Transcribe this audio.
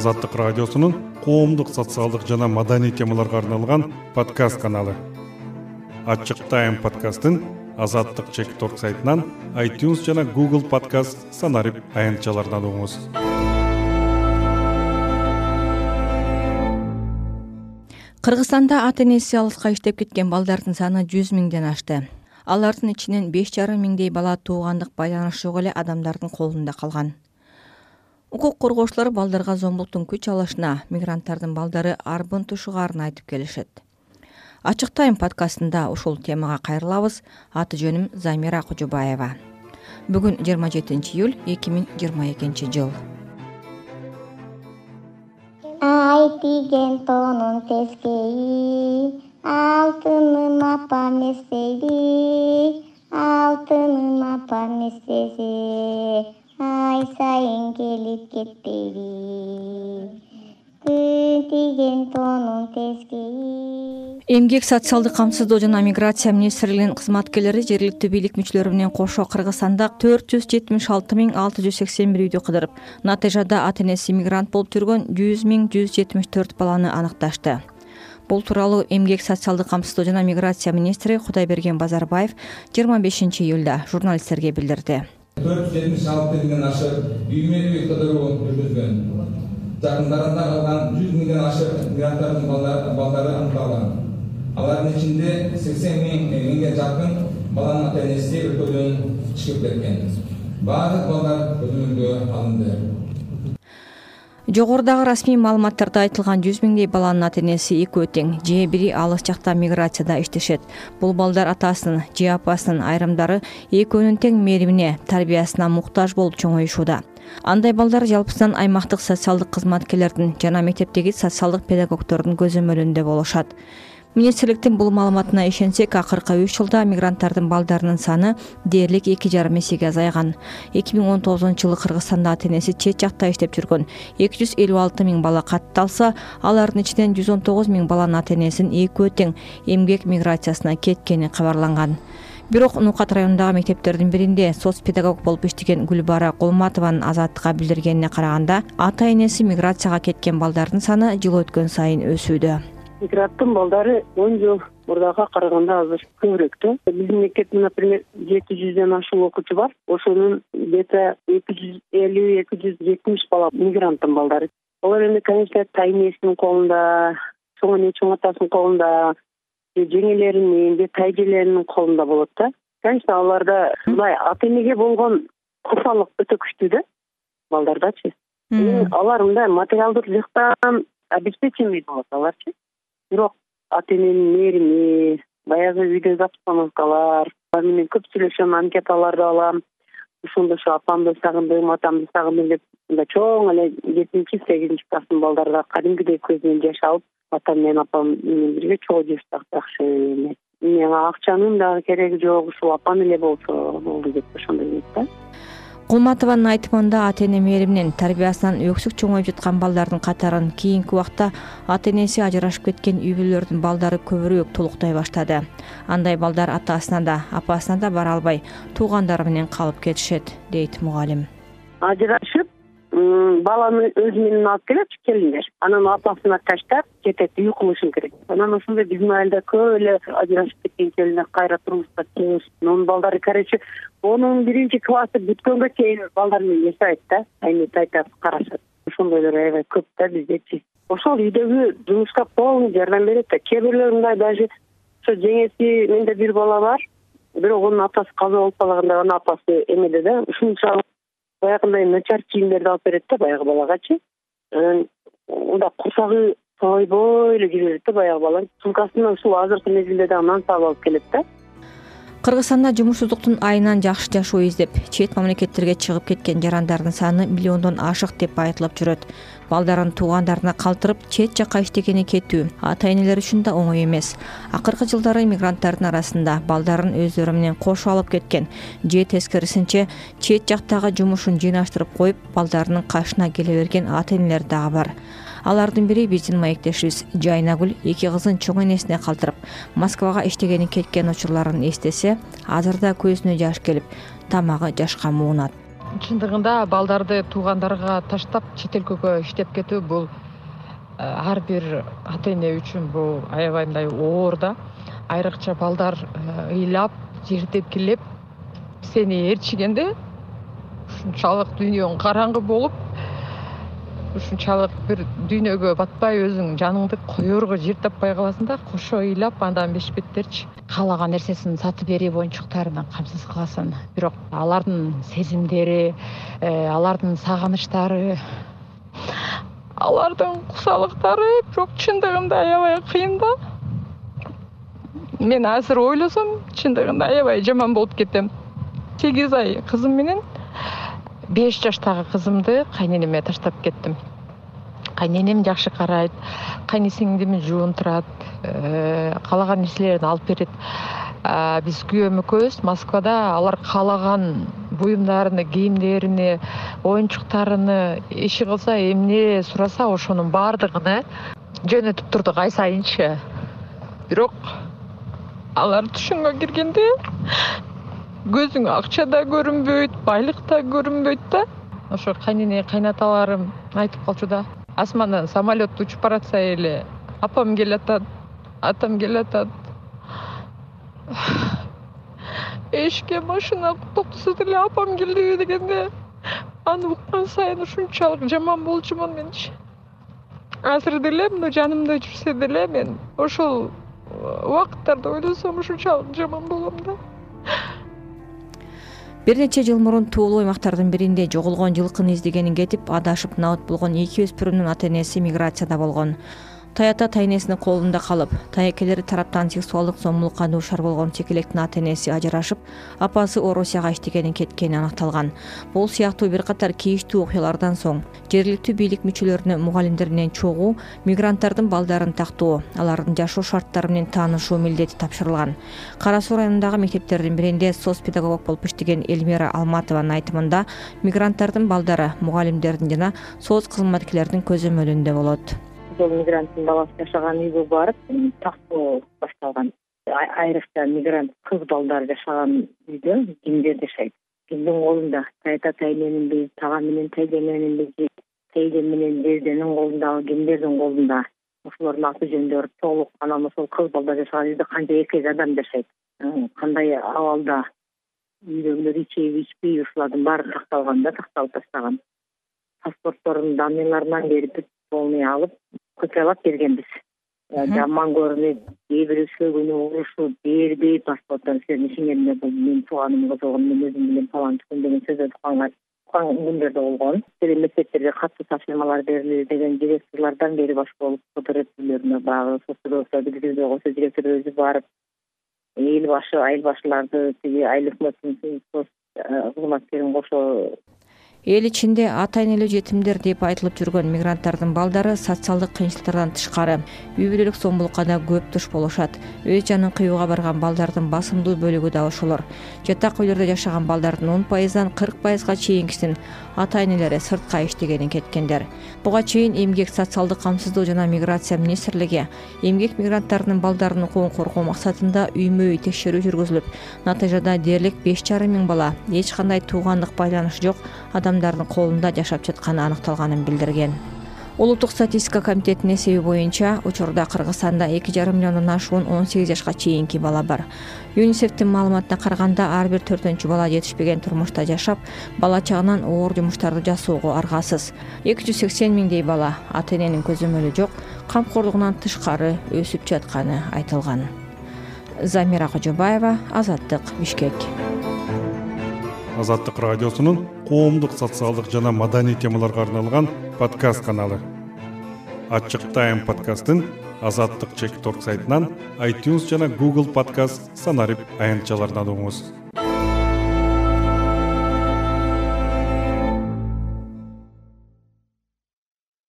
азаттык радиосунун коомдук социалдык жана маданий темаларга арналган подкаст каналы. Ачык тайм подкастын азаттык чекит орг сайтынан айтюнс жана google подкаст санарип аянтчаларынан угуңуз. Кыргызстанда ата энеси алыска иштеп кеткен балдардын саны жүз миңден ашты. Алардын ичинен беш жарым миңдей бала туугандык байланышы жок эле адамдардын колунда калган укук коргоочулар балдарга зомбулуктун күч алышына мигранттардын балдары арбын тушугаарын айтып келишет. Ачык тайм подкастында ушул темага кайрылабыз. Аты жөнүм замира кожобаева бүгүн жыйырма жетинчи июль эки миң жыйырма экинчи жыл. Ай тийген тоонун тескейи алтыным апам эстейди алтыным апам эстесе ай сайын келип кетпейби күн тийген тоонун тескейи эмгек социалдык камсыздоо жана миграция министрлигинин кызматкерлери жергиликтүү бийлик мүчөлөрү менен кошо кыргызстанда төрт жүз жетимиш алты миң алты жүз сексен бир үйдү кыдырып натыйжада ата энеси мигрант болуп жүргөн жүз миң жүз жетимиш төрт баланы аныкташты. Бул тууралуу эмгек социалдык камсыздоо жана миграция министри кудайберген базарбаев жыйырма бешинчи июлда журналисттерге билдирди төрт жүз жетимиш алты миңден ашык үймө үй кыдыруу жүргүзгөн. Жакындарында калган жүз миңден ашык мигранттардын балдары аныкталган. Алардын ичинде сексен э, миңге жакын баланын ата энеси өлкөдөн чыгып кеткен. Баардык балдар көзөмөлгө алынды жогорудагы расмий маалыматтарда айтылган жүз миңдей баланын ата энеси экөө тең же бири алыс жакта миграцияда иштешет. Бул балдар атасынын же апасынын айрымдары экөөнүн тең мээримине тарбиясына муктаж болуп чоңоюшууда. Андай балдар жалпысынан аймактык социалдык кызматкерлердин жана мектептеги социалдык педагогдордун көзөмөлүндө болушат министрликтин бул маалыматына ишенсек акыркы үч жылда мигранттардын балдарынын саны дээрлик эки жарым эсеге азайган. Эки миң он тогузунчу жылы кыргызстанда ата энеси чет жакта иштеп жүргөн. Эки жүз элүү алты миң бала катталса алардын ичинен жүз он тогуз миң баланын ата энесинин экөө тең эмгек миграциясына кеткени кабарланган. Бирок нукат районундагы мектептердин биринде соц педагог болуп иштеген гүлбара кулматованын азаттыкка билдиргенине караганда ата энеси миграцияга кеткен балдардын саны жыл өткөн сайын өсүүдө мигранттын балдары он жыл мурдага караганда азыр көбүрөөк да биздин мектепте например жети жүздөн ашуун окуучу бар. Ошонун где то эки жүз элүү эки жүз жетимиш бала мигранттын балдары. Алар эми конечно тай энесинин колунда чоң эне чоң атасынын колунда же жеңелеринин же тайжелеринин колунда болот да. Конечно аларда мындай ата энеге болгон курсалык өтө күчтүү да балдардачы алар мындай материалдык жактан обеспеченный болот аларчы бирок ата эненин мээрими баягы үйдөгү обстановкалар алар менен көп сүйлөшөм анкеталарды алам. Ошондо ушу апамды сагындым атамды сагындым деп мындай чоң эле жетинчи сегизинчи класстын балдары да кадимкидей көзүнөн жаш алып атам менен апам менен бирге чогуу жибиз жакшы эме. Мага акчанын дагы кереги жок ушул апам эле болсо болду деп ошондой дейт да кулматованын айтымында ата эне мээриминен тарбиясынан өксүк чоңоюп жаткан балдардын катарын кийинки убакта ата энеси ажырашып кеткен үй бүлөлөрдүн балдары көбүрөөк толуктай баштады. Андай балдар атасына да апасына да бара албай туугандары менен калып кетишет дейт мугалим баланы өзү менен алып келетчи келиндер анан апасына таштап кетет үй кылышың керек. Анан ошондой биздин айылда көп эле ажырашып кеткен келиндер кайра турмушка чыгышып анын балдары короче онун биринчи классы бүткөнгө чейин балдар менен жашайт да. Айне тайтап карашат. Ошондойлор аябай көп да биздечи ошол үйдөгү жумушка полный жардам берет да. Кээ бирлөр мындай даже ошо жеңеси менде бир бала бар. Бирок онун атасы каза болуп калганда анын апасы эмеде да. Ушунчалык баягындай начар кийимдерди алып берет да баягы балагачы. Анан мындай курсагы тойбой эле жүрө берет да баягы бала сумкасынан ушул азыркы мезгилде дагы нан саап алып келет да кыргызстанда жумушсуздуктун айынан жакшы жашоо издеп чет мамлекеттерге чыгып кеткен жарандардын саны миллиондон ашык деп айтылып жүрөт. Балдарын туугандарына калтырып чет жака иштегени кетүү ата энелер үчүн да оңой эмес. Акыркы жылдары мигранттардын арасында балдарын өздөрү менен кошо алып кеткен. Же тескерисинче чет жактагы жумушун жыйнаштырып коюп балдарынын кашына келе берген ата энелер дагы бар алардын бири биздин маектешибиз жайнагүл эки кызын чоң энесине калтырып москвага иштегени кеткен учурларын эстесе азыр да көзүнө жаш келип тамагы жашка муунат. Чындыгында балдарды туугандарга таштап чет өлкөгө иштеп кетүү бул э, ар бир ата эне үчүн бул аябай мындай оор да. Айрыкча балдар э, ыйлап жер тепкилеп сени ээрчигенде ушунчалык дүйнөң караңгы болуп ушунчалык бир дүйнөгө батпай өзүң жаныңды коерго жер таппай каласың да кошо ыйлап андан бешпеттерчи каалаган нерсесин сатып берип оюнчуктарынан камсыз кыласың бирок алардын сезимдери э, алардын сагынычтары алардын кусалыктары бирок чындыгында аябай кыйын да. Мен азыр ойлосом чындыгында аябай жаман болуп кетем. Сегиз ай кызым менен беш жаштагы кызымды кайненеме таштап кеттим. Кайненем жакшы карайт кайнесиңдим жуунтурат э, каалаган нерселерин алып берет. Биз күйөөм экөөбүз москвада алар каалаган буюмдарыны кийимдерини оюнчуктарыны иши кылса эмне сураса ошонун баардыгын жөнөтүп турдук ай сайынчы. Бирок алар түшүнгө киргенде көзүңө акча да көрүнбөйт байлык да көрүнбөйт да. Ошо кайнене кайнаталарым айтып калчу да. Асмандан самолет учуп баратса эле апам келатат атам келатат. Эшикке машина токтосо деле апам келдиби дегенде аны уккан сайын ушунчалык жаман болчумун менчи. Азыр деле мына жанымда жүрсө деле мен ошол убакыттарды ойлосом ушунчалык жаман болом да бир нече жыл мурун туулуу аймактардын биринде жоголгон жылкыны издегенин кетип адашып набыт болгон эки өспүрүмдүн ата энеси миграцияда болгон таята тайэнесинин колунда калып таекелери тараптан сексуалдык зомбулукка дуушар болгон чекелектин ата энеси ажырашып апасы орусияга иштегени кеткени аныкталган. Бул сыяктуу бир катар кейиштүү окуялардан соң жергиликтүү бийлик мүчөлөрүнө мугалимдер менен чогуу мигранттардын балдарын тактоо алардын жашоо шарттары менен таанышуу милдети тапшырылган. Кара суу районундагы мектептердин биринде соц педагог болуп иштеген элмира алматованын айтымында мигранттардын балдары мугалимдердин жана соц кызматкерлердин көзөмөлүндө болот мигранттын баласы жашаган үйгө барып тактоо башталган. Айрыкча мигрант кыз балдар жашаган үйдө кимдер жашайт. Кимдин колунда тайта тайненинби тага менен тайжаненинби же тейже менен жезденин колундабы кимдердин колунда. Ошолордун аты жөндөрү толук анан ошол кыз балдар жашаган үйдө канча эркек адам жашайт. Кандай абалда үйдөгүлөр ичеби ичпейби ушулардын баары такталган да такталып таштаган. Паспорттордун данныйларынан берип бүт полный алып копиялап бергенбиз э, жаман көрүнүп кээ бирөө сөгүнүп урушуп бербей паспорттун силердин ишиңер эмне бул менин тууганым козгон мен өзүм билем фаланчыкмын деген сөздөрдү уккан күндөр да болгон. Тиги мектептерге катуу тапшырмалар берилди деген директорлордон бери башкалуп фоторетүлөрүнө баягы соцсүрөттөрдү бизде койсо директор өзү барып эл башы айыл башыларды тиги айыл өкмөттүн соц э, кызматкерин кошо эл ичинде ата энелүү жетимдер деп айтылып жүргөн мигранттардын балдары социалдык кыйынчылыктардан тышкары. Үй бүлөлүк зомбулукка да көп туш болушат. Өз жанын кыюуга барган балдардын басымдуу бөлүгү да ошолор. Жатак үйлөрдө жашаган балдардын он пайыздан кырк пайызга чейинкисин ата энелери сыртка иштегени кеткендер. Буга чейин эмгек социалдык камсыздоо жана миграция министрлиги эмгек мигранттарынын балдарынын укугун коргоо максатында үймө үй текшерүү жүргүзүлүп натыйжада дээрлик беш жарым миң бала эч кандай туугандык байланышы жок адамдардын колунда жашап жатканы аныкталганын билдирген. Улуттук статистика комитетинин эсеби боюнча учурда кыргызстанда эки жарым миллиондон ашуун он сегиз жашка чейинки бала бар. Юнисефтин маалыматына караганда ар бир төртүнчү бала жетишпеген турмушта жашап бала чагынан оор жумуштарды жасоого аргасыз. Эки жүз сексен миңдей бала ата эненин көзөмөлү жок камкордугунан тышкары өсүп жатканы айтылган. Замира кожобаева азаттык бишкек азаттык радиосунун коомдук социалдык жана маданий темаларга арналган подкаст каналы. Ачык тайм подкастын азаттык чекит орг сайтынан itunes жана google подкаст санарип аянтчаларынан угуңуз